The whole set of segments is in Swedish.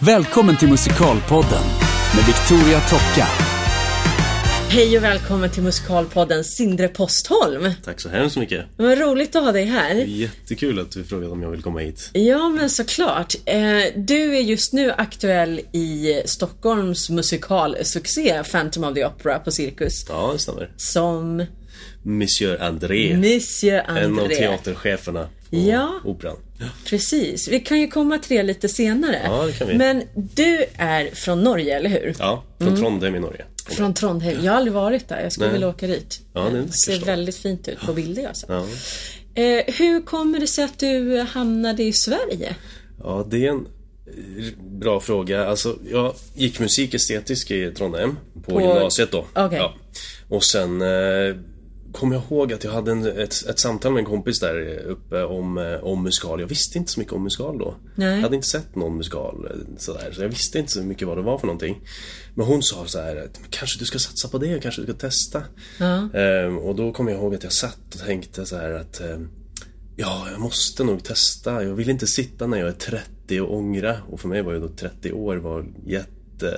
Välkommen till Musikalpodden med Victoria Tocka. Hej och välkommen till Musikalpodden Sindre Postholm. Tack så hemskt mycket. Vad roligt att ha dig här. Jättekul att du frågade om jag vill komma hit. Ja, men såklart. Eh, Du är just nu aktuell i Stockholms musikalsuccé Phantom of the Opera på Cirkus. Ja, det stämmer. Som Monsieur André. Monsieur En av André. teatercheferna på Ja. Operan. Precis. Vi kan ju komma till det lite senare. Ja, det kan vi. Men du är från Norge, eller hur? Ja, från Trondheim i Norge. Från Trondheim. Jag har aldrig varit där. Jag skulle Nej. vilja åka dit. Ja, det ser väldigt fint ut på bilder alltså. Ja. Eh, hur kommer det sig att du hamnade i Sverige? ja, det är en eh, bra fråga. Alltså, jag gick musik estetisk i Trondheim på, På- gymnasiet då. Okej. Ja. Och sen eh, kom jag ihåg att jag hade en, ett, ett samtal med en kompis där uppe om, eh, om musikal. Jag visste inte så mycket om musikal då. Nej. Jag hade inte sett någon musikal eh, sådär, så jag visste inte så mycket vad det var för någonting. Men hon sa så här att kanske du ska satsa på det, kanske du ska testa. Ehm, och då kom jag ihåg att jag satt och tänkte så här att ehm, Ja, jag måste nog testa. Jag vill inte sitta när jag är 30 och ångra. Och för mig var ju då 30 år var jätte...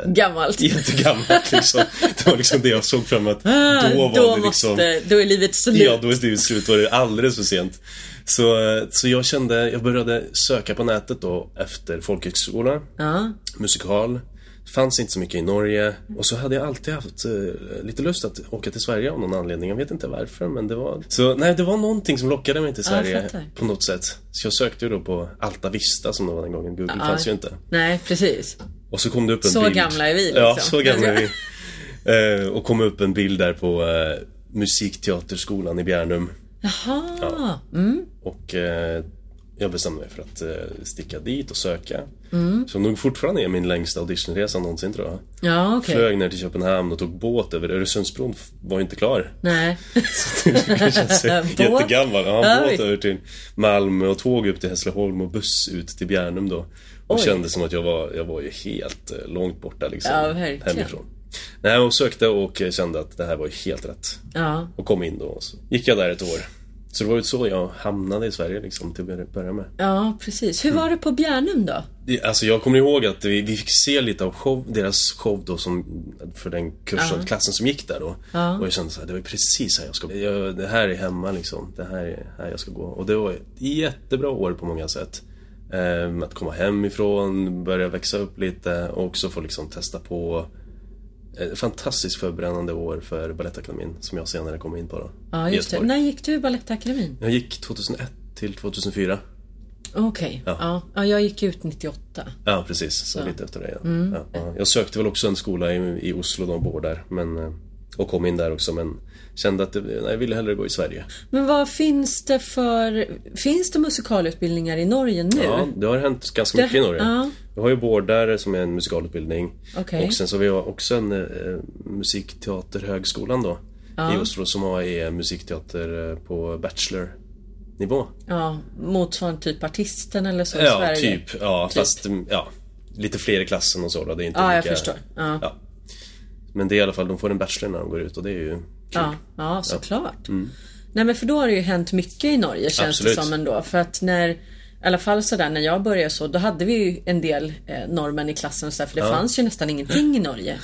Gammalt. Jättegammalt liksom. Det var liksom det jag såg fram emot. Då var då det liksom... måste, då är livet slut. Ja, då är det slut. Då är det alldeles för sent. Så, så jag kände, jag började söka på nätet då efter folkhögskola, Ja. musikal. Fanns inte så mycket i Norge. Och så hade jag alltid haft eh, lite lust att åka till Sverige av någon anledning. Jag vet inte varför, men det var... Så nej, det var någonting som lockade mig till Ja, Sverige fattar. på något sätt. Så jag sökte ju då på Alta Vista som det var den gången. Google Ja. fanns ju inte. Nej, precis. Och så kom det upp en Så bild. gamla är vi, liksom. Ja, så gamla är vi. Eh, och kom upp en bild där på eh, Musikteaterskolan i Bjärnum. Jaha. Mm. Och eh, jag bestämde mig för att eh, sticka dit och söka. Mm. Som nog fortfarande är min längsta auditionresa någonsin tror jag. Ja, okej. Flög ner till Köpenhamn och tog båt över Öresundsbron. Var ju inte klar. Nej. Det känns jättegammal. Ja, Oj. båt över till Malmö och tåg upp till Hässleholm och buss ut till Bjärnum då. Och Oj. kände som att jag var, jag var ju helt eh, långt borta liksom. Ja, hemifrån. Nej, och sökte och kände att det här var ju helt rätt. Ja. Och kom in då och så gick jag där ett år. Så det var ju så jag hamnade i Sverige liksom till att börja med. ja, precis. Hur var det på Bjärnum då? Det- Alltså jag kommer ihåg att vi, vi fick se lite av show, deras show då som, för den kursen, klassen som gick där då. Och jag kände så här, det var precis här jag ska jag, Det här är hemma liksom. Det här är här jag ska gå. Och det var ett jättebra år på många sätt. Ehm, att komma hemifrån, börja växa upp lite och också få liksom testa på ett fantastiskt förberedande år för Balettakademin som jag senare kom in på då. Ja, just det. När gick du i Balettakademin? Jag gick 2001 till 2004. Okej. Ja. ja. jag gick ut 98. Ja, precis. Så, lite efter det. Ja. Ja, ja. Jag sökte väl också en skola i, i Oslo, de bor där. Men, eh, och kom in där också, men kände att det, nej, jag ville hellre gå i Sverige. Men vad finns det för... Finns det musikalutbildningar i Norge nu? Ja, det har hänt ganska Det- mycket i Norge. ja. Vi har ju Bårdare som är en musikalutbildning. Okej. Och sen så har vi också en eh, musikteaterhögskolan då. I Oslo som har är musikteater eh, på bachelornivå. Ja, motsvarande typ artisten eller så i Ja, Sverige? typ. Ja, fast mm, ja, lite fler i klassen och så då. Det är inte Ja, jag lika, förstår. Ja. Ja. Men det är i alla fall, de får en bachelor när de går ut och det är ju kul. Ja, ja såklart. Nej men för då har det ju hänt mycket i Norge känns Absolut. det som ändå. För att när, i alla fall sådär när jag började så, då hade vi ju en del eh, norrmän i klassen och så där, för det fanns ju nästan ingenting i Norge.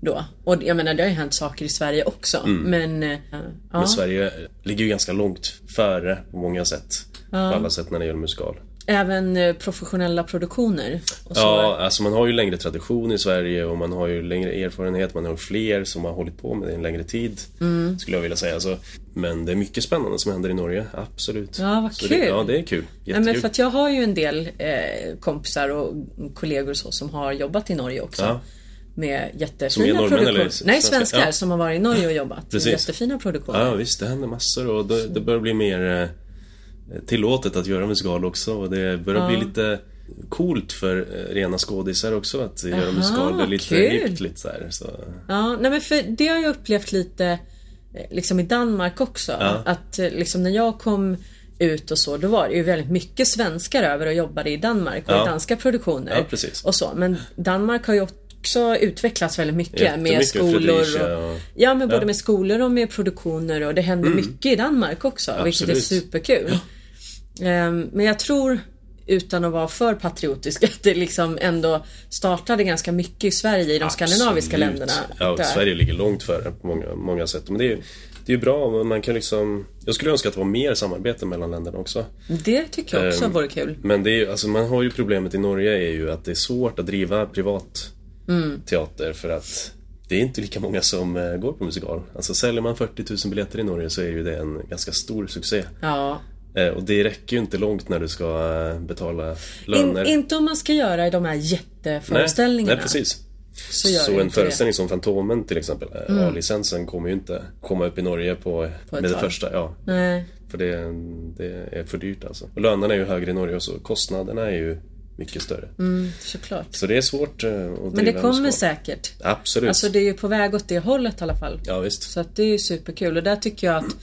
Då. Och jag menar det har ju hänt saker i Sverige också. Men, eh, ja. Men Sverige ligger ju ganska långt före på många sätt. På alla sätt när det gäller musikal. Även eh, professionella produktioner. Ja, alltså man har ju längre tradition i Sverige och man har ju längre erfarenhet. Man har fler som har hållit på med det en längre tid. Mm. Skulle jag vilja säga. Så, men det är mycket spännande som händer i Norge, absolut. Ja, vad Så kul. Det, ja, det är kul. Ja, men för att jag har ju en del eh, kompisar och kollegor och så som har jobbat i Norge också. Ja. Med jättefina produktioner. Nej, svenskar? Ja. som har varit i Norge och jobbat. Precis. Jättefina produktioner. Ja, visst, det händer massor och det, det börjar bli mer eh, tillåtet att göra musikal också. Och det börjar bli lite coolt för eh, rena skådisar också att göra Aha, musikal. Det är lite kul. hippt lite så här. Så. Ja, nej men för det har jag upplevt lite eh, liksom i Danmark också. Att eh, liksom när jag kom ut och så, då var det ju väldigt mycket svenskar över och jobbade i Danmark och Ja. i danska produktioner. Ja. Och så. Men Danmark har ju också utvecklats väldigt mycket med skolor och, och- Ja, men både Ja. Mm. med skolor och med produktioner och det händer mycket i Danmark också, vilket är Absolut. superkul. Ehm, Men jag tror utan att vara för patriotisk, att det liksom ändå startade ganska mycket i Sverige, i de skandinaviska länderna. Ja. Sverige ligger långt före på många, många sätt. Men det är ju det är bra, man kan liksom... Jag skulle önska att det var mer samarbete mellan länderna också. Det tycker jag också Ehm, vore kul. Men det är ju, alltså man har ju problemet i Norge är ju att det är svårt att driva privat Mm. teater för att det är inte lika många som eh, går på musikal. Alltså säljer man 40 000 biljetter i Norge så är ju det en ganska stor succé. Ja. Eh, Och det räcker ju inte långt när du ska eh, betala löner. In, inte om man ska göra de här nej, jätteföreställningarna. nej, precis. Så Så det en föreställning som Fantomen till exempel, eh, A-licensen kommer ju inte komma upp i Norge på, På med det tag. första. Ja, det. Nej. för det, det är för dyrt alltså. Och lönerna är ju högre i Norge och så kostnaderna är ju mycket större. Mm, såklart. Så det är svårt eh, att driva Men det kommer säkert. Absolut. Alltså det är ju på väg åt det hållet i alla fall. Ja visst. Så att det är ju superkul och där tycker jag att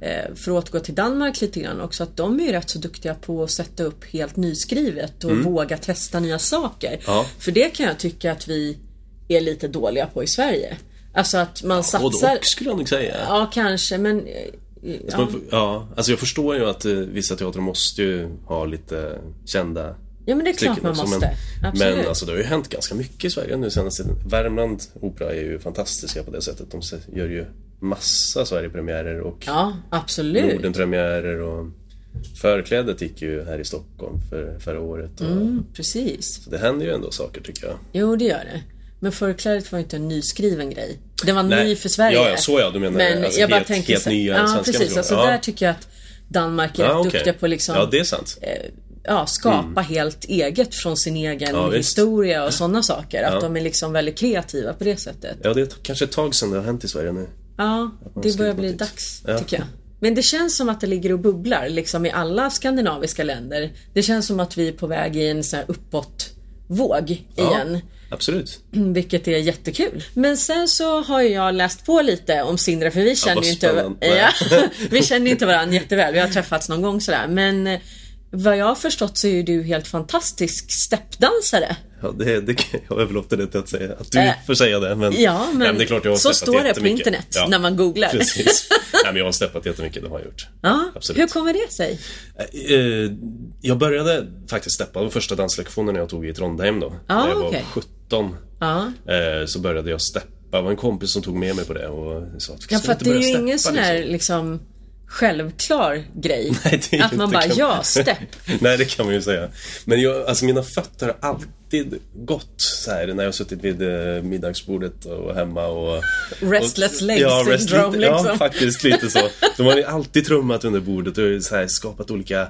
eh, för att återgå till Danmark lite grann också att de är ju rätt så duktiga på att sätta upp helt nyskrivet och våga testa nya saker. Mm. Ja. För det kan jag tycka att vi är lite dåliga på i Sverige. Alltså att man Både satsar... och skulle jag nog säga. Ja kanske men... eh, Ja. Man får- Ja, alltså jag förstår ju att vissa teatrar måste ju ha lite kända ja men det är klart man också, måste. Men, Absolut. men alltså det har ju hänt ganska mycket i Sverige nu senaste tiden. Värmland Opera är ju fantastiska på det sättet. De gör ju massa Sverigepremiärer och Ja absolut. Nordenpremiärer och Förklädet gick ju här i Stockholm för förra året. Mm, precis. Så det händer ju ändå saker tycker jag. Jo det gör det. Men förklädet var ju inte en nyskriven grej. Den var ny för Sverige. Ja, ja, så ja, du menar Men alltså jag bara helt, tänker helt så- nya Ja svenska precis, alltså ja. där tycker jag att Danmark är ja, rätt okej. duktiga på liksom Ja, det är sant. Ja, skapa helt eget från sin egen Ja, historia och sådana saker. Att Ja. de är liksom väldigt kreativa på det sättet. Ja, det är kanske ett tag sedan det har hänt i Sverige nu. Ja, det börjar bli dags Ja. tycker jag. Men det känns som att det ligger och bubblar liksom i alla skandinaviska länder. Det känns som att vi är på väg i en sån här uppåtvåg igen. Absolut. Vilket är jättekul. Men sen så har jag läst på lite om Sindre för vi känner ju inte, spännande. ja, vi känner inte varandra jätteväl. Vi har träffats någon gång sådär. Men eh, vad jag har förstått så är du helt fantastisk steppdansare. Ja, det, det, jag överlåter det till att säga att du Äh, får säga det. Men, Ja, men, Nej, det är klart jag har så står det på internet Ja, när man googlar. Precis. Nej, men jag har steppat jättemycket, det har jag gjort. Ja, Absolut. hur kommer det sig? Eh, Jag började faktiskt steppa, de första danslektionerna jag tog i Trondheim då. Ah, när jag var okej. 17. Ja. eh, Så började jag steppa. Det var en kompis som tog med mig på det och sa att Ja, för att det är ju ingen sån här liksom? liksom självklar grej. Nej, att man bara, kan- ja, stepp. Nej, det kan man ju säga. Men jag, alltså mina fötter har alltid gått så här när jag har suttit vid eh, middagsbordet och hemma och... Restless och, leg rest- syndrome, lite, Ja, liksom. faktiskt lite så. De har ju alltid trummat under bordet och så här, skapat olika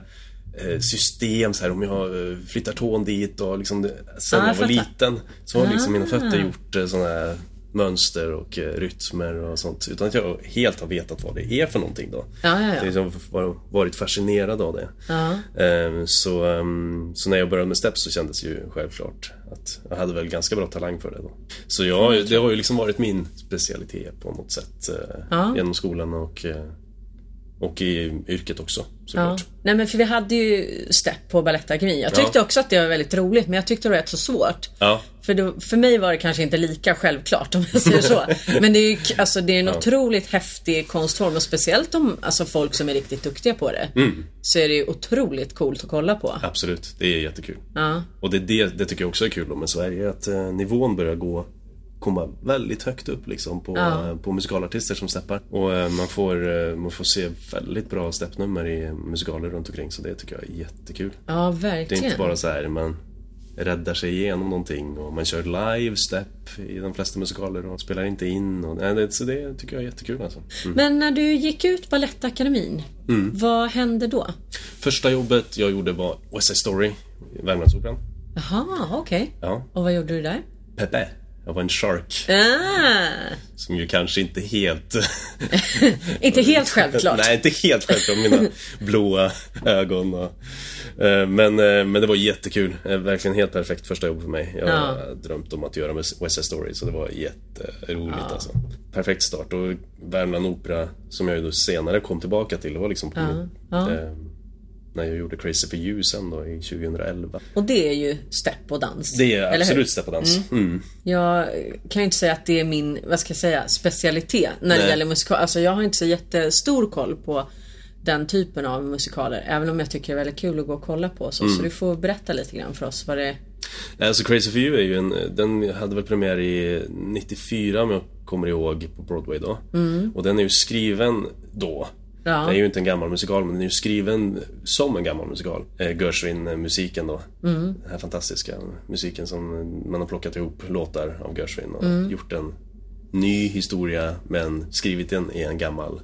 eh, system så här om jag eh, flyttar tån dit och liksom sen Ah, jag var fattar. liten så har liksom mina Ah. fötter gjort såna här mönster och eh, rytmer och sånt utan att jag helt har vetat vad det är för någonting då. Ja, ja, ja. Liksom var- varit fascinerad av det. Ja. Ehm, Så, ehm, så när jag började med steps så kändes det ju självklart att jag hade väl ganska bra talang för det då. Så jag, det har ju liksom varit min specialitet på något sätt eh, Ja. genom skolan och, eh, och i yrket också Ja. såklart. Nej men för vi hade ju step på Balettakademin. Jag tyckte Ja. också att det var väldigt roligt men jag tyckte det var rätt så svårt. Ja. För, det, för mig var det kanske inte lika självklart om jag säger så. Men det är ju alltså, det är en otroligt häftig konstform och speciellt om alltså, folk som är riktigt duktiga på det. Mm. Så är det ju otroligt coolt att kolla på. Absolut, det är jättekul. Ja. Och det, det, det tycker jag också är kul med Sverige, att eh, nivån börjar gå komma väldigt högt upp liksom på, Ja. eh, på musikalartister som steppar. Och eh, man får, eh, man får se väldigt bra steppnummer i musikaler runt omkring så det tycker jag är jättekul. Ja, Det är verkligen. inte bara så här man räddar sig igenom någonting och man kör live step i de flesta musikaler och spelar inte in. Och, nej, så det tycker jag är jättekul alltså. Mm. Men när du gick ut Balettakademin, vad hände då? Första jobbet jag gjorde var West Side Story, Värmlandsoperan. Jaha, okej. Ja, Och vad gjorde du där? Pepe. Jag var en shark. Ah, Som ju kanske inte helt... inte helt självklart. Nej, inte helt självklart. Mina blåa ögon och... eh, Men, eh, men det var jättekul. Eh, Verkligen helt perfekt första jobb för mig. Jag Ja. drömt om att göra med West Side Story så det var jätteroligt alltså. Perfekt start och Värmland Opera som jag ju då senare kom tillbaka till. Det var liksom på min, Ja. När jag gjorde Crazy for You sen då i 2011. Och det är ju step och dans. Det är absolut step och dans. Mm. Jag kan ju inte säga att det är min, vad ska jag säga, specialitet när det Nej. gäller musikal. Alltså jag har inte så jättestor koll på den typen av musikaler. Även om jag tycker det är väldigt kul att gå och kolla på. Så. Det Mm. så du får berätta lite grann för oss vad det är. Alltså Crazy for You är ju en, den hade väl premiär i 94 om jag kommer ihåg på Broadway då. Och den är ju skriven då. Ja. Det är ju inte en gammal musikal men den är ju skriven som en gammal musikal. Eh, Gershwin-musiken då. Den här fantastiska musiken som man har plockat ihop låtar av Gershwin och gjort en ny historia men skrivit den i en gammal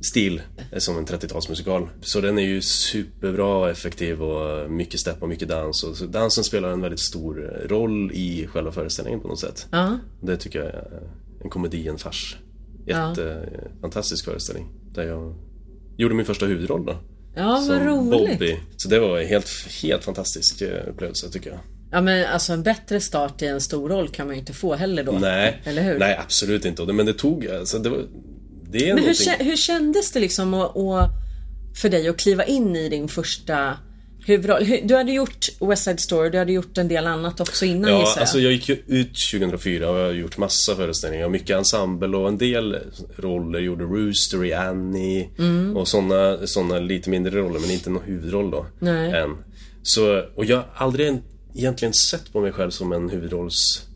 stil eh, som en 30-talsmusikal. Så den är ju superbra och effektiv och mycket step och mycket dans. Och så dansen spelar en väldigt stor eh, roll i själva föreställningen på något sätt. Ja. Det tycker jag är en komedi, en fars. Jätte, fantastisk föreställning. Där jag gjorde min första huvudroll då. Ja, vad som roligt. Bobby. Så det var en helt, helt fantastisk eh, upplevelse tycker jag. Ja men alltså en bättre start i en stor roll kan man ju inte få heller då. Nej, Eller hur? nej absolut inte. Men det tog, alltså det var... Det är Men hur, någonting... kä- hur kändes det liksom att, att, för dig att kliva in i din första huvudroll? Du hade gjort West Side Story, du hade gjort en del annat också innan Ja, jag. alltså jag gick ju ut 2004 och jag har gjort massa föreställningar. Mycket ensemble och en del roller. Gjorde Rooster i Annie Mm. och såna, såna lite mindre roller men inte någon huvudroll då. Nej. Än. Så, och jag har aldrig en- egentligen sett på mig själv som en huvudrolls...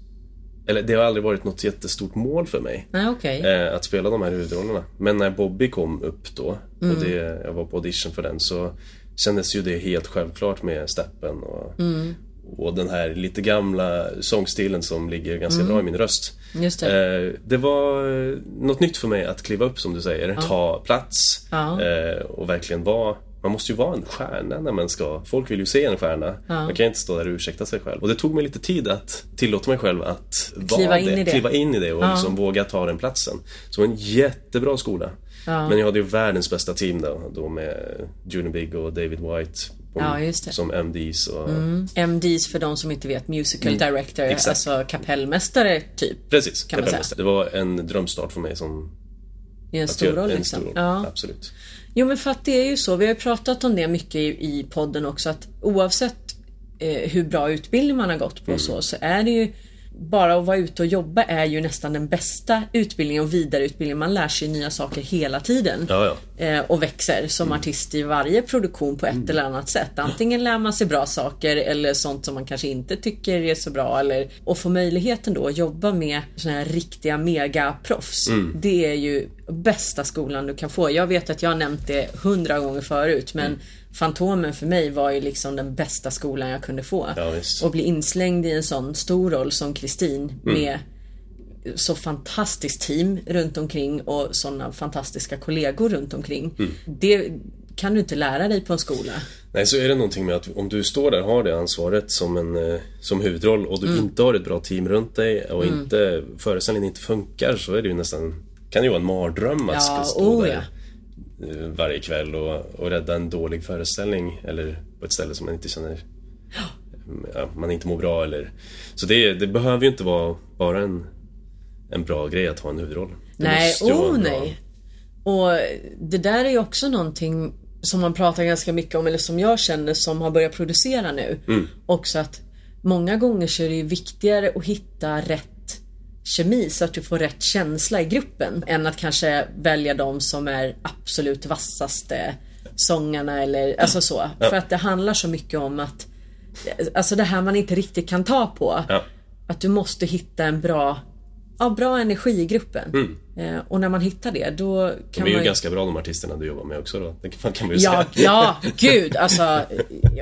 Eller det har aldrig varit något jättestort mål för mig. Nej okej. Eh, att spela de här huvudrollerna. Men när Bobby kom upp då Mm. och det, jag var på audition för den så kändes ju det helt självklart med steppen och, Mm. och den här lite gamla sångstilen som ligger ganska bra i min röst. Mm. Just det. Eh, det var eh, något nytt för mig att kliva upp som du säger, ta plats Ja. eh, och verkligen vara man måste ju vara en stjärna när man ska... Folk vill ju se en stjärna. Man kan inte stå där och ursäkta sig själv. Och det tog mig lite tid att tillåta mig själv att Kliva vara in i det. Kliva in i det och liksom våga ta den platsen. Så en jättebra skola. Men jag hade ju världens bästa team då, då med Juni Big och David White. Ja. Som MDs och... MDs för de som inte vet, musical director, Mm. Exakt. alltså kapellmästare typ. Precis, Kan man kapellmästare. Det var en drömstart för mig som... I en stor roll liksom. stor roll. Ja. Absolut. Jo men för att det är ju så, vi har ju pratat om det mycket i, i podden också att oavsett eh, hur bra utbildning man har gått på och så, så är det ju bara att vara ute och jobba är ju nästan den bästa utbildningen och vidareutbildningen. Man lär sig nya saker hela tiden. Ja, ja. Eh, och växer som artist i varje produktion på ett eller annat sätt. Antingen lär man sig bra saker eller sånt som man kanske inte tycker är så bra. Eller, och få möjligheten då att jobba med såna här riktiga megaproffs. Det är ju bästa skolan du kan få. Jag vet att jag har nämnt det hundra gånger förut men Fantomen för mig var ju liksom den bästa skolan jag kunde få. Ja, och bli inslängd i en sån stor roll som Kristin med så fantastiskt team runt omkring och såna fantastiska kollegor runt omkring. Det kan du inte lära dig på en skola. Nej, så är det någonting med att om du står där och har det ansvaret som, en, eh, som huvudroll och du Mm. inte har ett bra team runt dig och inte, föreställningen inte funkar så är det ju nästan kan ju vara en mardröm att Ja, stå oh där ja. Eh, varje kväll och, och rädda en dålig föreställning eller på ett ställe som man inte känner ja, man inte mår bra eller Så det, det behöver ju inte vara bara en, en bra grej att ha en huvudroll. Det nej, oh bra- nej. Och det där är ju också någonting som man pratar ganska mycket om, eller som jag känner som har börjat producera nu. Mm. Också att många gånger så är det ju viktigare att hitta rätt kemi så att du får rätt känsla i gruppen än att kanske välja de som är absolut vassaste sångarna eller alltså så. För att det handlar så mycket om att Alltså det här man inte riktigt kan ta på. Ja. Att du måste hitta en bra Ja, bra energi i gruppen. Eh, och när man hittar det då De kan är ju man ganska bra de artisterna du jobbar med också då. Det kan, kan man ju Ja, säga. ja, gud alltså.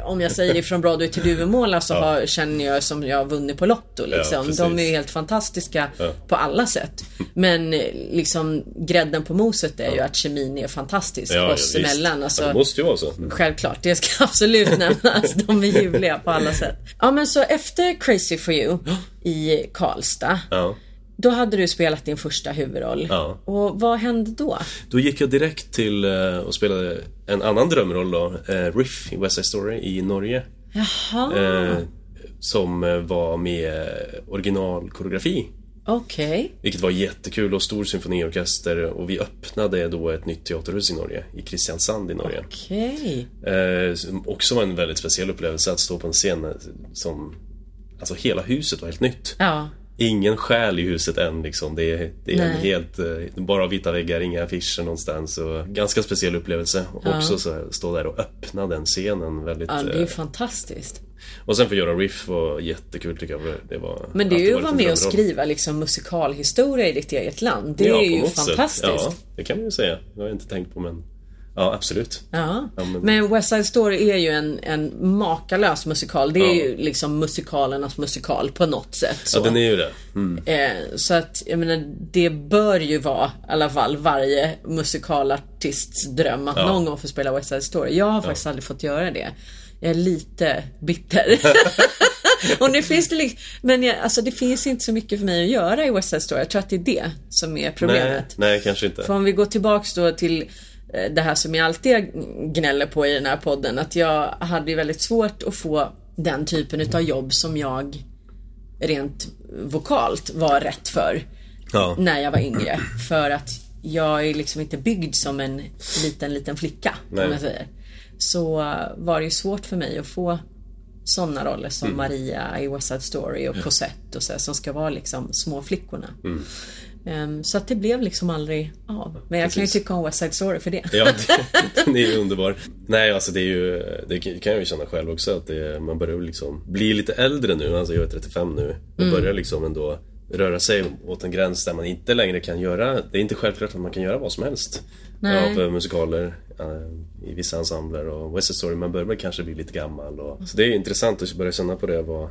Om jag säger ifrån Broadway till Duvemåla så har, känner jag som jag har vunnit på Lotto liksom. precis. De är ju helt fantastiska Ja. på alla sätt. Men liksom grädden på moset är ju att kemin är fantastisk Ja, ja, oss visst. emellan. Alltså, Ja, det måste ju vara så. Självklart, det ska absolut nämnas. De är ljuvliga på alla sätt. Ja men så efter Crazy for you i Karlstad. Då hade du spelat din första huvudroll. Ja. Och vad hände då? Då gick jag direkt till eh, och spelade en annan drömroll då, eh, Riff i West Side Story i Norge. Jaha, Eh, som var med originalkoreografi. okej. Vilket var jättekul och stor symfoniorkester och vi öppnade då ett nytt teaterhus i Norge, i Kristiansand i Norge. Okej. Eh, som också var en väldigt speciell upplevelse att stå på en scen som... Alltså hela huset var helt nytt. Ja. Ingen själ i huset än liksom. Det är, det är en helt, eh, bara vita väggar, inga affischer någonstans. Och ganska speciell upplevelse. Och ja. också så stå där och öppna den scenen väldigt... Ja, det är ju fantastiskt. Och sen få göra riff var jättekul tycker jag. Det var, Men det är ju att vara med och skriva liksom musikalhistoria i ditt eget land. Det ja, är ju fantastiskt. Sätt. Ja, det kan man ju säga. Det har jag inte tänkt på men Ja, absolut. Ja. ja men... men... West Side Story är ju en, en makalös musikal. Det är ja. ju liksom musikalernas musikal på något sätt. Så. Ja, den är ju det. Mm. Eh, så att, jag menar, det bör ju vara i alla fall varje musikalartists dröm att ja. någon gång få spela West Side Story. Jag har faktiskt aldrig fått göra det. Jag är lite bitter. och nu finns det liksom, men jag, alltså det finns inte så mycket för mig att göra i West Side Story. Jag tror att det är det som är problemet. Nej, nej kanske inte. För om vi går tillbaks då till det här som jag alltid gnäller på i den här podden. Att jag hade väldigt svårt att få den typen utav jobb som jag rent vokalt var rätt för. Ja. När jag var yngre. För att jag är liksom inte byggd som en liten, liten flicka. Nej. Om jag säger. Så var det ju svårt för mig att få sådana roller som mm. Maria i West Side Story och Cosette och så som ska vara liksom små flickorna. Mm. Um, så att det blev liksom aldrig av. Men jag Precis. kan ju tycka om West Side Story för det. Ja, den är ju underbar. Nej, alltså det är ju, det kan jag ju känna själv också att det, man börjar liksom bli lite äldre nu, alltså jag är 35 nu. Och mm. börjar liksom ändå röra sig åt en gräns där man inte längre kan göra, det är inte självklart att man kan göra vad som helst. Nej. Av eh, musikaler uh, i vissa ensembler och West Side Story, man börjar väl kanske bli lite gammal. Och, så det är intressant att börja känna på det och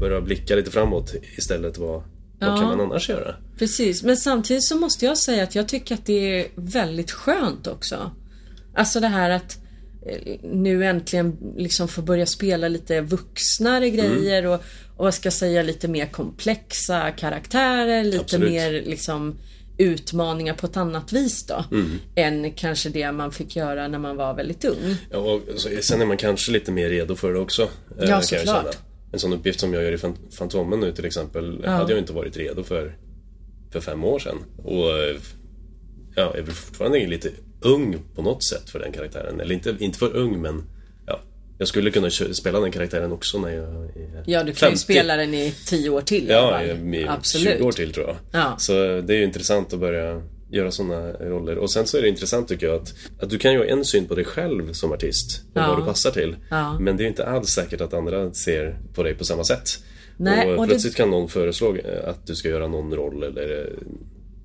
börja blicka lite framåt istället vad Ja. Vad kan man annars göra? Precis, men samtidigt så måste jag säga att jag tycker att det är väldigt skönt också. Alltså det här att eh, nu äntligen liksom få börja spela lite vuxnare mm. grejer mm. och, och vad ska jag säga lite mer komplexa karaktärer, lite Absolut. mer liksom utmaningar på ett annat vis då. Mm. Än kanske det man fick göra när man var väldigt ung. Ja, och sen är man kanske lite mer redo för det också. Eh, ja, såklart en sån uppgift som jag gör i Fantomen nu till exempel ja. hade jag inte varit redo för för fem år sedan. Och ja, jag är fortfarande lite ung på något sätt för den karaktären. Eller inte, inte för ung men ja, jag skulle kunna spela den karaktären också när jag är Ja, du kan 50. ju spela den i tio år till. Ja, i, i Absolut. 20 år till tror jag. Ja. Så det är ju intressant att börja göra sådana roller. Och sen så är det intressant tycker jag att, att du kan ju ha en syn på dig själv som artist och ja. vad du passar till. Ja. Men det är inte alls säkert att andra ser på dig på samma sätt. Nej, och, och plötsligt det... kan någon föreslå att du ska göra någon roll eller eh,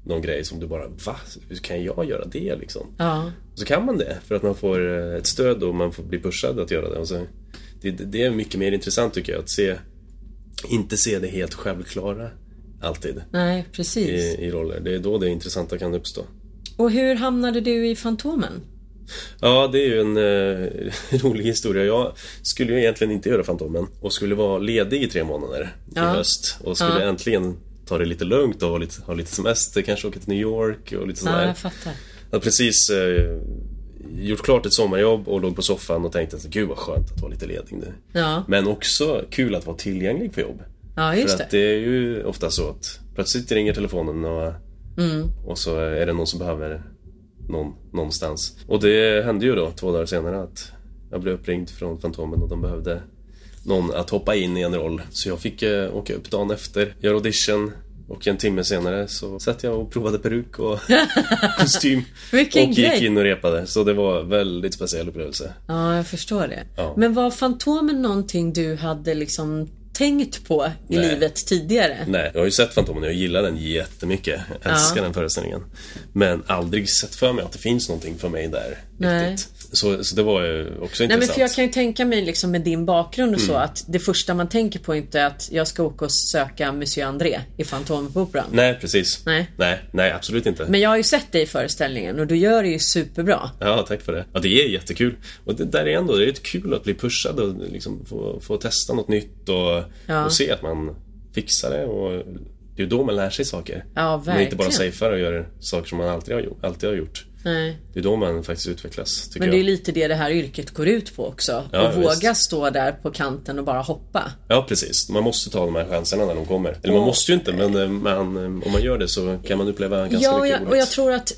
någon grej som du bara Va? Hur kan jag göra det liksom? Ja. Så kan man det för att man får eh, ett stöd och man får bli pushad att göra det. Och så, det, det är mycket mer intressant tycker jag att se Inte se det helt självklara Alltid. Nej, precis. I, I roller. Det är då det intressanta kan uppstå. Och hur hamnade du i Fantomen? Ja, det är ju en eh, rolig historia. Jag skulle ju egentligen inte göra Fantomen och skulle vara ledig i tre månader ja. i höst och skulle ja. äntligen ta det lite lugnt och ha lite, ha lite semester, kanske åka till New York och lite sådär. Ja, jag fattar. Jag precis eh, gjort klart ett sommarjobb och låg på soffan och tänkte att gud vad skönt att vara lite ledig nu. Ja. Men också kul att vara tillgänglig för jobb. Ja, just För att det. är ju ofta så att plötsligt ringer telefonen och, mm. och så är det någon som behöver någon någonstans. Och det hände ju då två dagar senare att jag blev uppringd från Fantomen och de behövde någon att hoppa in i en roll. Så jag fick eh, åka upp dagen efter, göra audition och en timme senare så satt jag och provade peruk och kostym. Vilken och gick grej. in och repade. Så det var en väldigt speciell upplevelse. Ja, jag förstår det. Ja. Men var Fantomen någonting du hade liksom tänkt på i Nej. livet tidigare. Nej, jag har ju sett Fantomen och jag gillar den jättemycket. Jag älskar ja. den föreställningen. Men aldrig sett för mig att det finns någonting för mig där. Nej. Riktigt. Så, så det var ju också intressant. Nej men för jag kan ju tänka mig liksom med din bakgrund och mm. så att det första man tänker på är inte att jag ska åka och söka Monsieur André i Fantomoperan. Nej precis. Nej. Nej, nej absolut inte. Men jag har ju sett dig i föreställningen och du gör det ju superbra. Ja, tack för det. Ja, det är jättekul. Och det där är ändå, det är kul att bli pushad och liksom få, få testa något nytt och, ja. och se att man fixar det och det är då man lär sig saker. Ja, verkligen. Man inte bara safear och gör saker som man alltid har gjort. Alltid har gjort. Nej. Det är då man faktiskt utvecklas. Men det är jag. lite det det här yrket går ut på också. Ja, att våga stå där på kanten och bara hoppa. Ja, precis. Man måste ta de här chanserna när de kommer. Eller och, man måste ju inte, men eh, man, eh, om man gör det så kan man uppleva ganska ja, mycket Ja, och jag tror att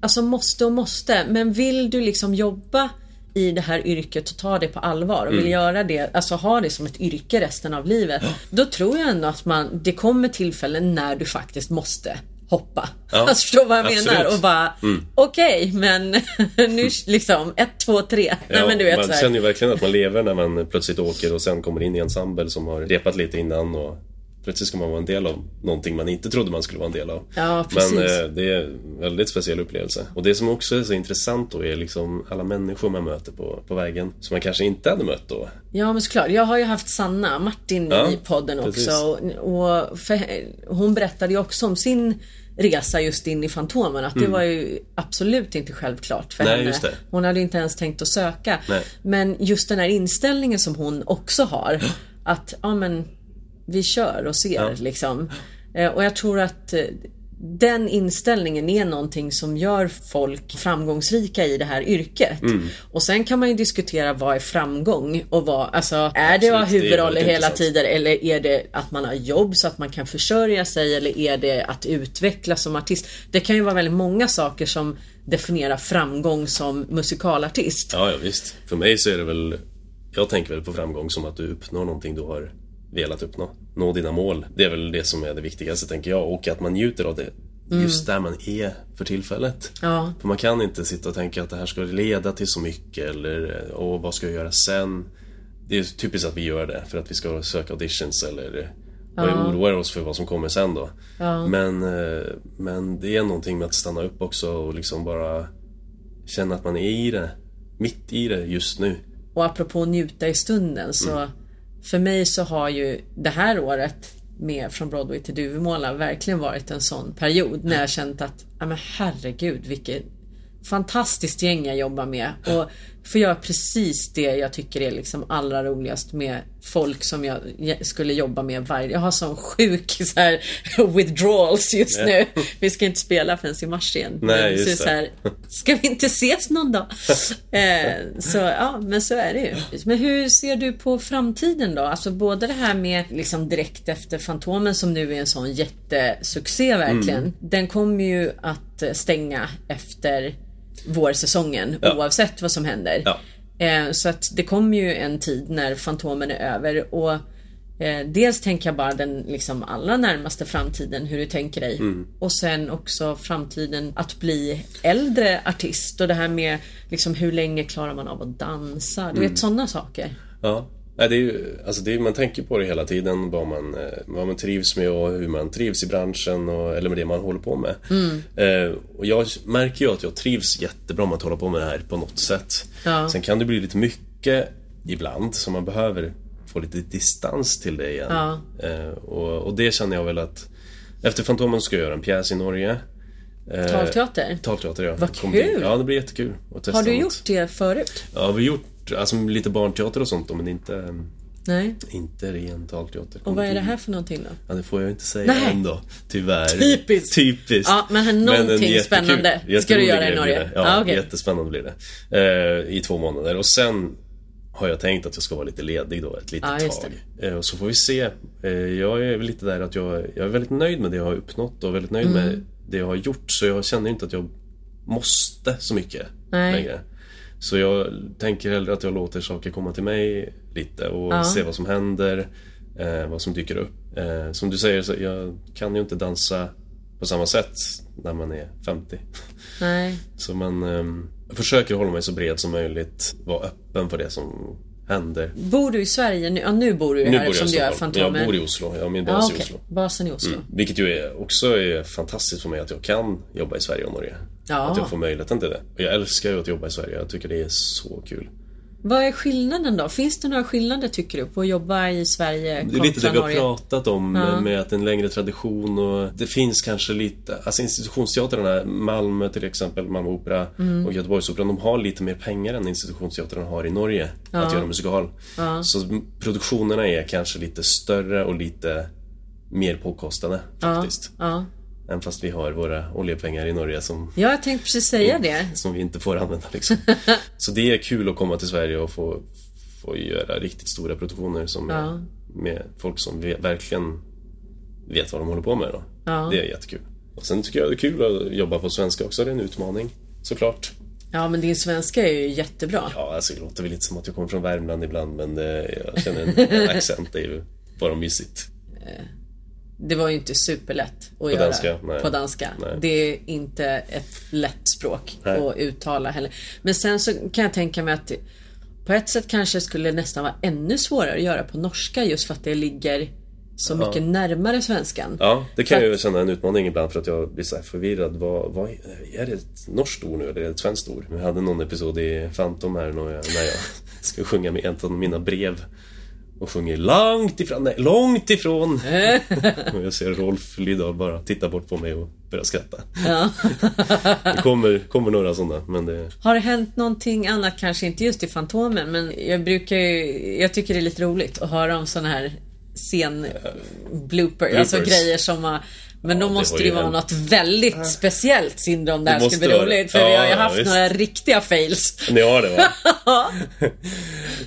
Alltså måste och måste, men vill du liksom jobba i det här yrket och tar det på allvar och vill göra det, alltså ha det som ett yrke resten av livet. Då tror jag ändå att man, det kommer tillfällen när du faktiskt måste hoppa. Ja, alltså förstå vad jag absolut. menar och bara okej men nu liksom ett, två, tre. Nej, Ja, men du vet, man känner ju verkligen att man lever när man plötsligt åker och sen kommer in i ensemble som har repat lite innan och plötsligt ska man vara en del av någonting man inte trodde man skulle vara en del av. Ja. Men eh, det är en väldigt speciell upplevelse. Och det som också är så intressant då är liksom alla människor man möter på, på vägen som man kanske inte hade mött då. Ja men såklart. Jag har ju haft Sanna Martin Ja, i podden precis. också. Och, och för, hon berättade ju också om sin resa just in i Fantomen. Att det var ju absolut inte självklart för Mm. Nej, henne. Hon hade inte ens tänkt att söka. Nej. Men just den här inställningen som hon också har. Att ja men vi kör och ser Ja. liksom. Eh, Och jag tror att eh, den inställningen är någonting som gör folk framgångsrika i det här yrket. Mm. Och sen kan man ju diskutera vad är framgång och vad, alltså är det att ha Absolut, huvudroller hela intressant. tiden eller är det att man har jobb så att man kan försörja sig eller är det att utvecklas som artist? Det kan ju vara väldigt många saker som definierar framgång som musikalartist. Ja, ja visst. För mig så är det väl Jag tänker väl på framgång som att du uppnår någonting du har velat uppnå. Nå dina mål. Det är väl det som är det viktigaste tänker jag och att man njuter av det just där man är för tillfället. Ja. För man kan inte sitta och tänka att det här ska leda till så mycket eller och vad ska jag göra sen? Det är typiskt att vi gör det för att vi ska söka auditions eller och oroar oss för vad som kommer sen då. Men, eh, men det är någonting med att stanna upp också och liksom bara känna att man är i det. Mitt i det just nu. Och apropå njuta i stunden så för mig så har ju det här året med Från Broadway till Duvemåla verkligen varit en sån period när jag känt att, ja men herregud vilket fantastiskt gäng jag jobbar med. Och får göra precis det jag tycker är liksom allra roligast med folk som jag skulle jobba med varje Jag har sån sjuk så här withdrawals just nu. Vi ska inte spela förrän i mars igen. Nej, just så. Så här, ska vi inte ses någon dag? eh, så ja, men så är det ju. Men hur ser du på framtiden då? Alltså både det här med liksom direkt efter Fantomen som nu är en sån jättesuccé verkligen. Mm. Den kommer ju att stänga efter vårsäsongen Ja. oavsett vad som händer. Ja. Eh, så att det kommer ju en tid när Fantomen är över och eh, dels tänker jag bara den liksom allra närmaste framtiden hur du tänker dig. Mm. Och sen också framtiden att bli äldre artist och det här med liksom hur länge klarar man av att dansa? Du Mm. vet sådana saker. Ja. Nej, det är ju, alltså det är, man tänker på det hela tiden, vad man, eh, vad man trivs med och hur man trivs i branschen och, eller med det man håller på med. Eh, och jag märker ju att jag trivs jättebra med att hålla på med det här på något sätt. Ja. Sen kan det bli lite mycket ibland, så man behöver få lite distans till det igen. Ja. Eh, och, och det känner jag väl att efter Fantomen ska jag göra en pjäs i Norge. Eh, Talteater? Talteater, ja. Vad bli- kul! Ja, det blir jättekul. Har du något. gjort det förut? Ja, vi har gjort alltså, lite barnteater och sånt då, men inte, Nej. inte ren talteater. Och vad är det här för någonting då? Ja, det får jag inte säga Nej. än då. Tyvärr. Typiskt. Typiskt. Ja, men någonting en jättekul- spännande ska du göra i Norge. Ja, Ja, okej. jättespännande blir det. Eh, I två månader. Och sen har jag tänkt att jag ska vara lite ledig då ett litet just tag. Eh, och så får vi se. Eh, jag är lite där att jag, jag är väldigt nöjd med det jag har uppnått och väldigt nöjd Mm. med det jag har gjort. Så jag känner inte att jag måste så mycket Nej. längre. Så jag tänker hellre att jag låter saker komma till mig lite och Ja. se vad som händer, eh, vad som dyker upp. Eh, som du säger, så jag kan ju inte dansa på samma sätt när man är 50. Nej. Så man eh, försöker hålla mig så bred som möjligt, vara öppen för det som händer. Bor du i Sverige nu? Ja, nu bor du ju Nu här i eftersom du gör. Fantomen. Jag bor i Oslo, jag har min Ja, bas i okej. Oslo. Basen i Oslo. Vilket ju är, också är fantastiskt för mig att jag kan jobba i Sverige och Norge. Ja. Att jag får möjligheten till det. Och jag älskar ju att jobba i Sverige, jag tycker det är så kul. Vad är skillnaden då? Finns det några skillnader tycker du på att jobba i Sverige Det är kontra lite det vi har Norge? pratat om Ja. med att en längre tradition och det finns kanske lite, alltså institutionsteatrarna, Malmö till exempel, Malmö Opera Mm. och Göteborgsoperan, de har lite mer pengar än institutionsteatrarna har i Norge att göra musikal. Så produktionerna är kanske lite större och lite mer påkostade faktiskt. Ja. Även fast vi har våra oljepengar i Norge som ja, jag tänkte precis säga det. som vi inte får använda liksom. Så det är kul att komma till Sverige och få, få göra riktigt stora produktioner som Ja. med folk som ve- verkligen vet vad de håller på med då. Ja. Det är jättekul. Och sen tycker jag det är kul att jobba på svenska också, det är en utmaning såklart. Ja men din svenska är ju jättebra. Ja, alltså det låter väl lite som att jag kommer från Värmland ibland men eh, jag känner en accent är ju bara mysigt. Det var ju inte superlätt att göra danska? På danska. Nej. Det är inte ett lätt språk Nej. att uttala heller. Men sen så kan jag tänka mig att på ett sätt kanske skulle nästan vara ännu svårare att göra på norska just för att det ligger så mycket närmare svenskan. Ja, det kan För jag ju känna en utmaning ibland för att jag blir så här förvirrad. Vad, vad, är det ett norskt ord nu eller är det ett svenskt ord? Vi hade någon episod i Phantom här när jag, när jag ska sjunga med ett av mina brev. Och sjunger långt ifrån, nej, långt ifrån. och jag ser Rolf Lydahl bara titta bort på mig och börja skratta. Ja. Det kommer, kommer några sådana, men det... Har det hänt någonting annat, kanske inte just i Fantomen, men jag brukar ju, jag tycker det är lite roligt att höra om såna här scen alltså bloopers. grejer som har men Ja, då det måste det ju ju vara hänt. något väldigt speciellt syndrom om det Det ska bli det. roligt. För Ja, vi har ju ja, haft visst. några riktiga fails. Ni har det va?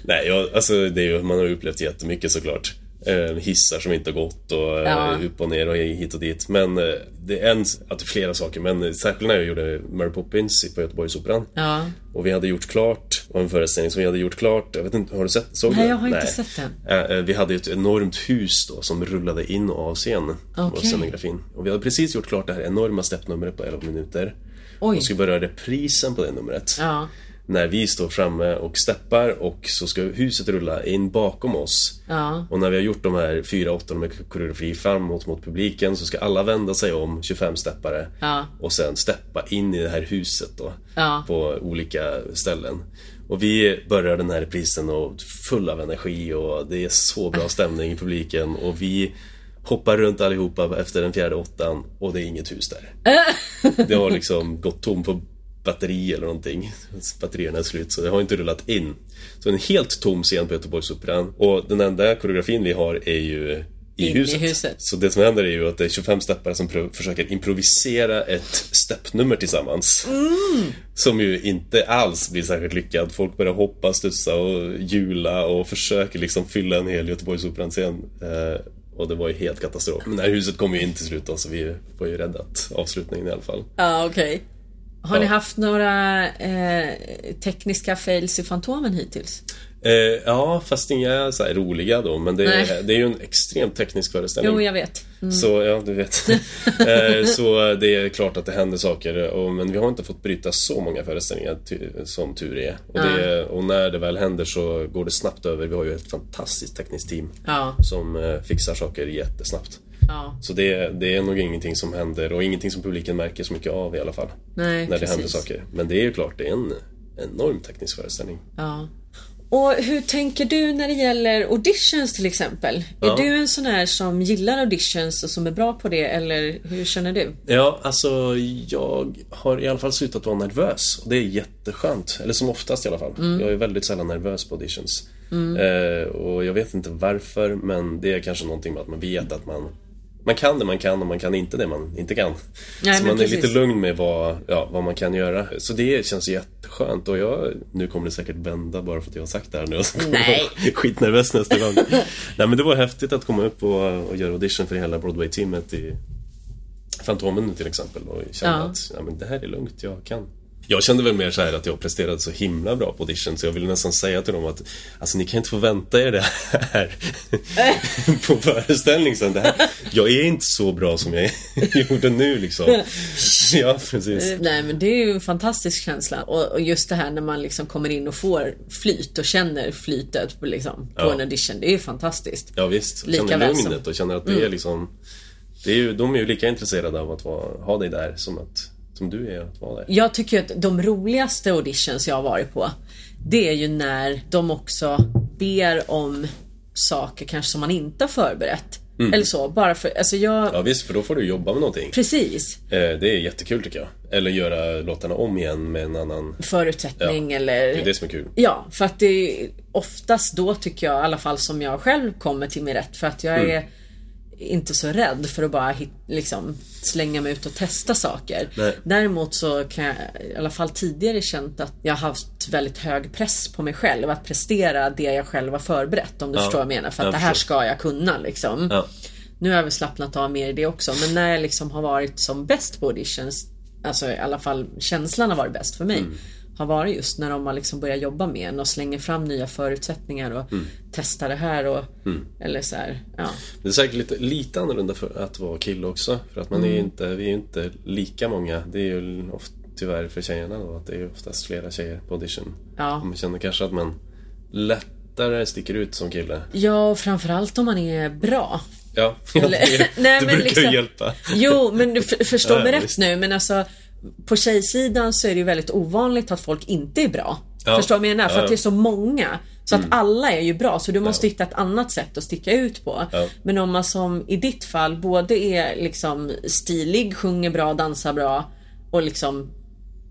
Nej, jag, alltså det är ju, man har ju upplevt jättemycket såklart. Eh, hissar som inte har gått och eh, Ja. upp och ner och hit och dit. Men eh, det är en, att det är flera saker. Men särskilt när jag gjorde Mary Poppins på Göteborgsoperan. Ja. Och vi hade gjort klart, och en föreställning som vi hade gjort klart. Jag vet inte, har du sett? Såg Nej, du jag har inte sett den. Vi hade ett enormt hus då som rullade in och av scen. Var Okej. scenografin. Och vi hade precis gjort klart det här enorma steppnumret på 11 minuter. Oj. Och skulle börja reprisen på det numret. Ja. När vi står framme och steppar och så ska huset rulla in bakom oss. Ja. Och när vi har gjort de här fyra åttorna med koreografi framåt mot publiken så ska alla vända sig om, 25 steppare. Ja. Och sen steppa in i det här huset då. Ja. På olika ställen. Och vi börjar den här reprisen och full av energi och det är så bra stämning i publiken och vi hoppar runt allihopa efter den fjärde åttan och det är inget hus där. Det har liksom gått tom på batteri eller någonting. Batterierna är slut så det har inte rullat in. Så en helt tom scen på Göteborgsoperan och den enda koreografin vi har är ju i In i huset. huset. Så det som händer är ju att det är 25 steppare som försöker improvisera ett steppnummer tillsammans. Som ju inte alls blir särskilt lyckad. Folk börjar hoppa, studsa och hjula och försöker liksom fylla en hel Göteborgsoperan-scen. Eh, och det var ju helt katastrof. Men det här huset kom ju in till slut då, så vi var ju räddat avslutningen i alla fall. Ja, okej. Har ni Ja. haft några eh, tekniska fails i Fantomen hittills? Eh, ja, fast inga så roliga då. Men det är, det är ju en extremt teknisk föreställning. Jo, jag vet. Mm. Så, ja, du vet. Eh, så det är klart att det händer saker. Och, men vi har inte fått bryta så många föreställningar som tur är. Och, det, och när det väl händer så går det snabbt över. Vi har ju ett fantastiskt tekniskt team Ja. som eh, fixar saker jättesnabbt. Ja. Så det, det är nog ingenting som händer och ingenting som publiken märker så mycket av i alla fall. Nej, när det händer precis. saker. Men det är ju klart, det är en enorm teknisk föreställning. Ja. Och hur tänker du när det gäller auditions till exempel? Ja. Är du en sån här som gillar auditions och som är bra på det eller hur känner du? Ja, alltså jag har i alla fall slutat vara nervös. Och det är jätteskönt. Eller som oftast i alla fall. Jag är väldigt sällan nervös på auditions. Eh, och jag vet inte varför, men det är kanske någonting med att man vet att man man kan det man kan och man kan inte det man inte kan. Nej, så man är precis. lite lugn med vad, ja, vad man kan göra. Så det känns jätteskönt och jag, nu kommer det säkert vända bara för att jag har sagt det här nu och så kommer jag Nej. vara skitnervös nästa gång. Nej men det var häftigt att komma upp och, och göra audition för hela Broadway-teamet i Fantomen till exempel och kände Ja. att ja, men det här är lugnt, jag kan. Jag kände väl mer så här att jag presterade så himla bra på audition så jag ville nästan säga till dem att Alltså ni kan inte få vänta er det här på föreställning sen. Det här, jag är inte så bra som jag gjorde nu liksom. Ja, precis. Nej men det är ju en fantastisk känsla och, just det här när man liksom kommer in och får flyt och känner flytet på, liksom, på Ja. en audition. Det är ju fantastiskt. Ja visst, Lika känner lugnet som- och känner att det är liksom det är ju, De är ju lika intresserade av att vara, ha dig där som, att, som du är att vara där. Jag tycker att de roligaste auditions jag har varit på Det är ju när de också ber om saker kanske som man inte har förberett. Eller så, bara för, alltså jag... Mm. Ja visst, för då får du jobba med någonting. Precis. Eh, Det är jättekul tycker jag. Eller göra låtarna om igen med en annan... Förutsättning Ja, eller... Det är det som är kul. Ja, för att det är oftast då tycker jag i alla fall som jag själv kommer till min rätt. För att jag Mm. är inte så rädd för att bara hit, liksom, slänga mig ut och testa saker. Nej. Däremot så kan jag i alla fall tidigare känt att jag har haft väldigt hög press på mig själv att prestera det jag själv har förberett. Om du Ja, förstår vad jag menar. För att jag det här förstår. ska jag kunna liksom. Ja. Nu har jag väl slappnat av mer i det också. Men när jag liksom har varit som bäst på auditions, alltså i alla fall känslan har varit bäst för mig. Har varit just när de har liksom börjat jobba med en och slänger fram nya förutsättningar och mm. testar det här och mm. eller så här, ja. Det är säkert lite, lite annorlunda för att vara kille också för att man är mm. inte, vi är ju inte lika många. Det är ju ofta, tyvärr för tjejerna då att det är oftast flera tjejer på audition. Ja. Man känner kanske att man lättare sticker ut som kille. Ja, och framförallt om man är bra. Ja, ja det, Nej, det brukar liksom, ju hjälpa. Jo, men du förstår ja, mig rätt nu men alltså på tjejsidan så är det ju väldigt ovanligt att folk inte är bra. Ja. Förstår du vad jag menar? För att det är så många. Så att mm. alla är ju bra så du måste ja. hitta ett annat sätt att sticka ut på. Ja. Men om man som i ditt fall både är liksom stilig, sjunger bra, dansar bra och liksom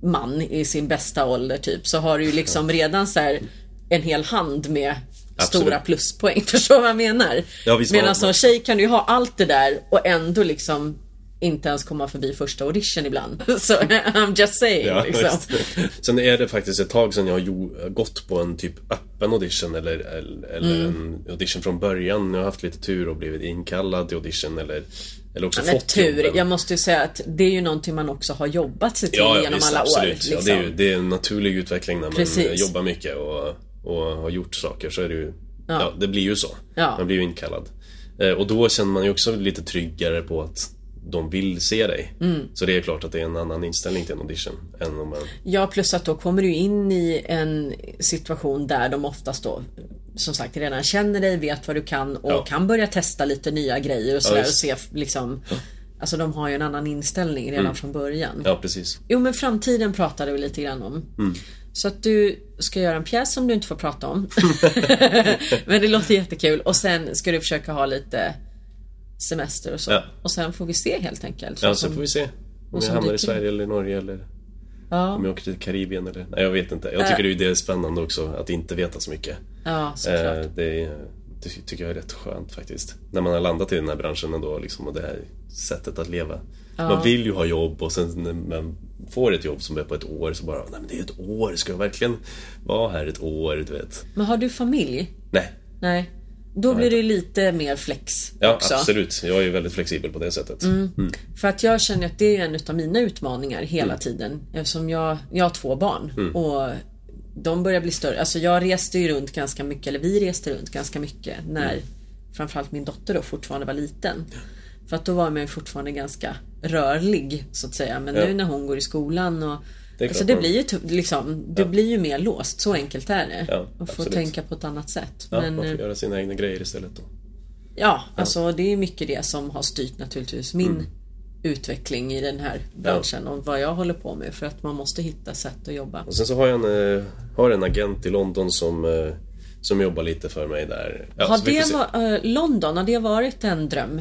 man i sin bästa ålder typ så har du ju liksom redan så här en hel hand med Absolut. stora pluspoäng. Förstår du vad jag menar? Ja, Medan som tjej kan du ju ha allt det där och ändå liksom inte ens komma förbi första audition ibland. Så I'm just saying. Ja, liksom. Sen är det faktiskt ett tag sedan jag har gått på en typ öppen audition eller, eller mm. en audition från början. Jag har haft lite tur och blivit inkallad till audition eller eller också ja, fått tur. Jobben. Jag måste ju säga att det är ju någonting man också har jobbat sig till ja, genom visst, alla absolut. år. Liksom. Ja, det, är ju, liksom. det är en naturlig utveckling när man Precis. jobbar mycket och, och har gjort saker så är det ju Ja, ja det blir ju så. Man blir ju inkallad. Eh, och då känner man ju också lite tryggare på att de vill se dig. Mm. Så det är klart att det är en annan inställning till en audition. Än om man... Ja, plus att då kommer du in i en situation där de oftast då som sagt redan känner dig, vet vad du kan och ja. kan börja testa lite nya grejer och sådär ja, och se liksom Alltså de har ju en annan inställning redan mm. från början. Ja, precis. Jo, men framtiden pratade vi lite grann om. Mm. Så att du ska göra en pjäs som du inte får prata om. men det låter jättekul och sen ska du försöka ha lite semester och så. Ja. Och sen får vi se helt enkelt. Ja, sen får vi se. Om jag hamnar i Sverige eller Norge eller ja. om jag åker till Karibien eller... Nej, jag vet inte. Jag tycker äh. det är spännande också att inte veta så mycket. Ja, såklart. Eh, det, det tycker jag är rätt skönt faktiskt. När man har landat i den här branschen ändå liksom, och det här sättet att leva. Ja. Man vill ju ha jobb och sen när man får ett jobb som är på ett år så bara, nej men det är ett år, ska jag verkligen vara här ett år? Du vet. Men har du familj? Nej. Nej. Då blir det lite mer flex Ja också. absolut, jag är väldigt flexibel på det sättet. Mm. Mm. För att jag känner att det är en av mina utmaningar hela mm. tiden. Eftersom jag, jag har två barn mm. och de börjar bli större. Alltså jag reste ju runt ganska mycket, eller vi reste runt ganska mycket när mm. framförallt min dotter då fortfarande var liten. För att då var man ju fortfarande ganska rörlig så att säga. Men ja. nu när hon går i skolan och det, alltså det blir ju liksom, det ja. blir ju mer låst. Så enkelt är det. Ja, man får tänka på ett annat sätt. Ja, Men, man får eh, göra sina egna grejer istället då. Ja, alltså det är mycket det som har styrt naturligtvis min mm. utveckling i den här branschen och vad jag håller på med. För att man måste hitta sätt att jobba. Och sen så har jag en, eh, har en agent i London som eh, som jobbar lite för mig där. Ja, har det var, äh, London, har det varit en dröm?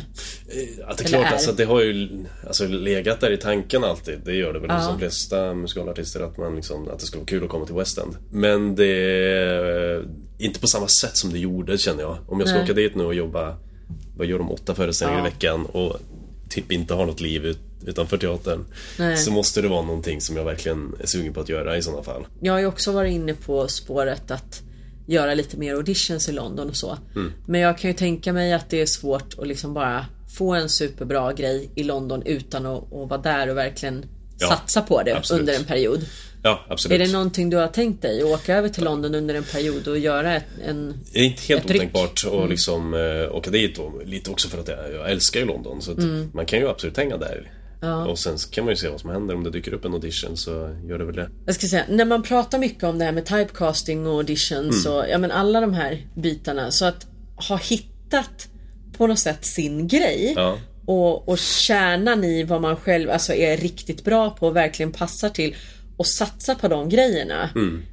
Ja, det är klart, är? Alltså, det har ju alltså, legat där i tanken alltid. Det gör det väl ja. hos de flesta musikalartister att, man liksom, att det skulle vara kul att komma till West End. Men det är inte på samma sätt som det gjorde känner jag. Om jag ska Nej. åka dit nu och jobba, vad gör de, åtta föreställningar ja. i veckan och typ inte har något liv ut, utanför teatern. Nej. Så måste det vara någonting som jag verkligen är sugen på att göra i sådana fall. Jag har ju också varit inne på spåret att göra lite mer auditions i London och så. Mm. Men jag kan ju tänka mig att det är svårt att liksom bara få en superbra grej i London utan att, att vara där och verkligen ja, satsa på det absolut. under en period. Ja, absolut. Är det någonting du har tänkt dig? Att åka över till London under en period och göra ett, en Det är inte helt otänkbart att mm. liksom äh, åka dit och lite också för att jag, jag älskar ju London så mm. man kan ju absolut hänga där Ja. Och sen kan man ju se vad som händer om det dyker upp en audition så gör det väl det. Jag ska säga, när man pratar mycket om det här med typecasting och auditions mm. och ja men alla de här bitarna. Så att ha hittat på något sätt sin grej. Ja. Och, och kärnan i vad man själv alltså, är riktigt bra på och verkligen passar till. Och satsa på de grejerna. Mm.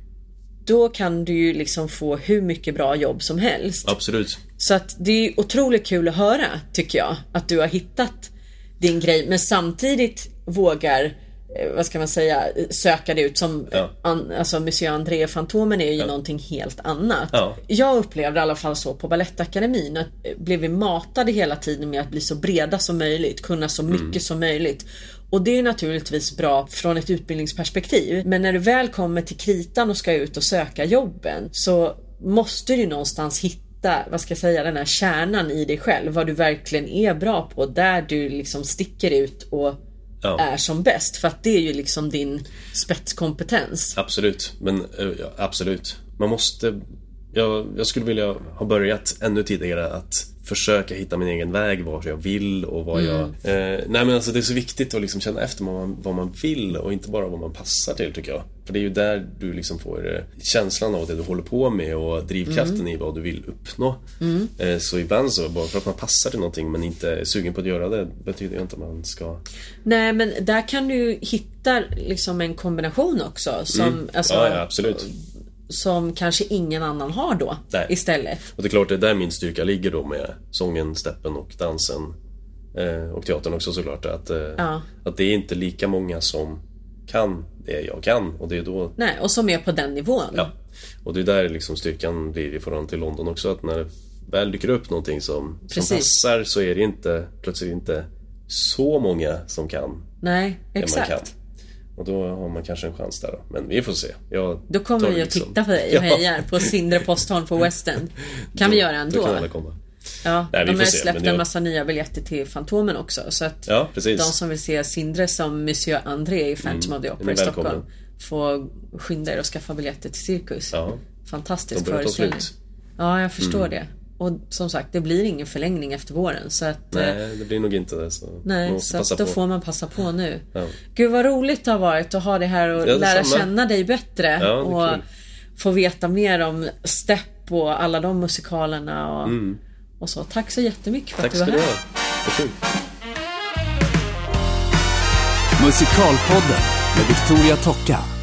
Då kan du ju liksom få hur mycket bra jobb som helst. Absolut. Så att det är otroligt kul att höra tycker jag. Att du har hittat din grej men samtidigt vågar eh, vad ska man säga, söka det ut som ja. an, alltså Monsieur André Fantomen är ju ja. någonting helt annat. Ja. Jag upplevde i alla fall så på Balettakademin att eh, blev vi matade hela tiden med att bli så breda som möjligt, kunna så mycket mm. som möjligt. Och det är naturligtvis bra från ett utbildningsperspektiv. Men när du väl kommer till kritan och ska ut och söka jobben så måste du någonstans hitta hitta, vad ska jag säga, den här kärnan i dig själv. Vad du verkligen är bra på. Där du liksom sticker ut och Ja. är som bäst. För att det är ju liksom din spetskompetens. Absolut, men eh, absolut. Man måste... Jag, jag skulle vilja ha börjat ännu tidigare att försöka hitta min egen väg, vart jag vill och vad jag... Mm. Eh, nej men alltså det är så viktigt att liksom känna efter vad man, vad man vill och inte bara vad man passar till tycker jag. För det är ju där du liksom får eh, känslan av det du håller på med och drivkraften Mm. i vad du vill uppnå. Eh, så ibland så, bara för att man passar till någonting men inte är sugen på att göra det betyder ju inte att man ska... Nej men där kan du hitta liksom en kombination också. Som, alltså, Mm. Ja, ja absolut. som kanske ingen annan har då Nej. istället. Och det är klart, det är där min styrka ligger då med sången, steppen och dansen. Eh, och teatern också såklart. Att, Ja. att det är inte lika många som kan det jag kan. Och det är då... Nej, och som är på den nivån. Ja. Och det är där liksom styrkan blir i förhållande till London också. Att när det väl dyker upp någonting som, som passar så är det inte plötsligt inte så många som kan Nej, exakt. man kan. Och då har man kanske en chans där då. Men vi får se. Jag Då kommer vi att liksom- titta på dig och Ja. hejar på Sindre Postholm på West End. Kan vi göra Då ändå? kan alla komma. Ja, Nej, de har släppt jag- en massa nya biljetter till Fantomen också. Så att Ja, de som vill se Sindre som Monsieur André i Phantom of the Opera i Stockholm får skynda er och skaffa biljetter till Cirkus. Ja. Fantastisk föreställning. Ja, jag förstår det. Och som sagt, det blir ingen förlängning efter våren. Så att, eh, Nej, det blir nog inte det. Så Nej, så att då på. får man passa på nu. Ja. Gud vad roligt det har varit att ha dig här och Ja, lära känna dig bättre. Ja, det och kul. få veta mer om Step och alla de musikalerna och, och så. Tack så jättemycket för. Tack att du ska var du här. ha. Vad kul. Musikalpodden med Victoria Tocka.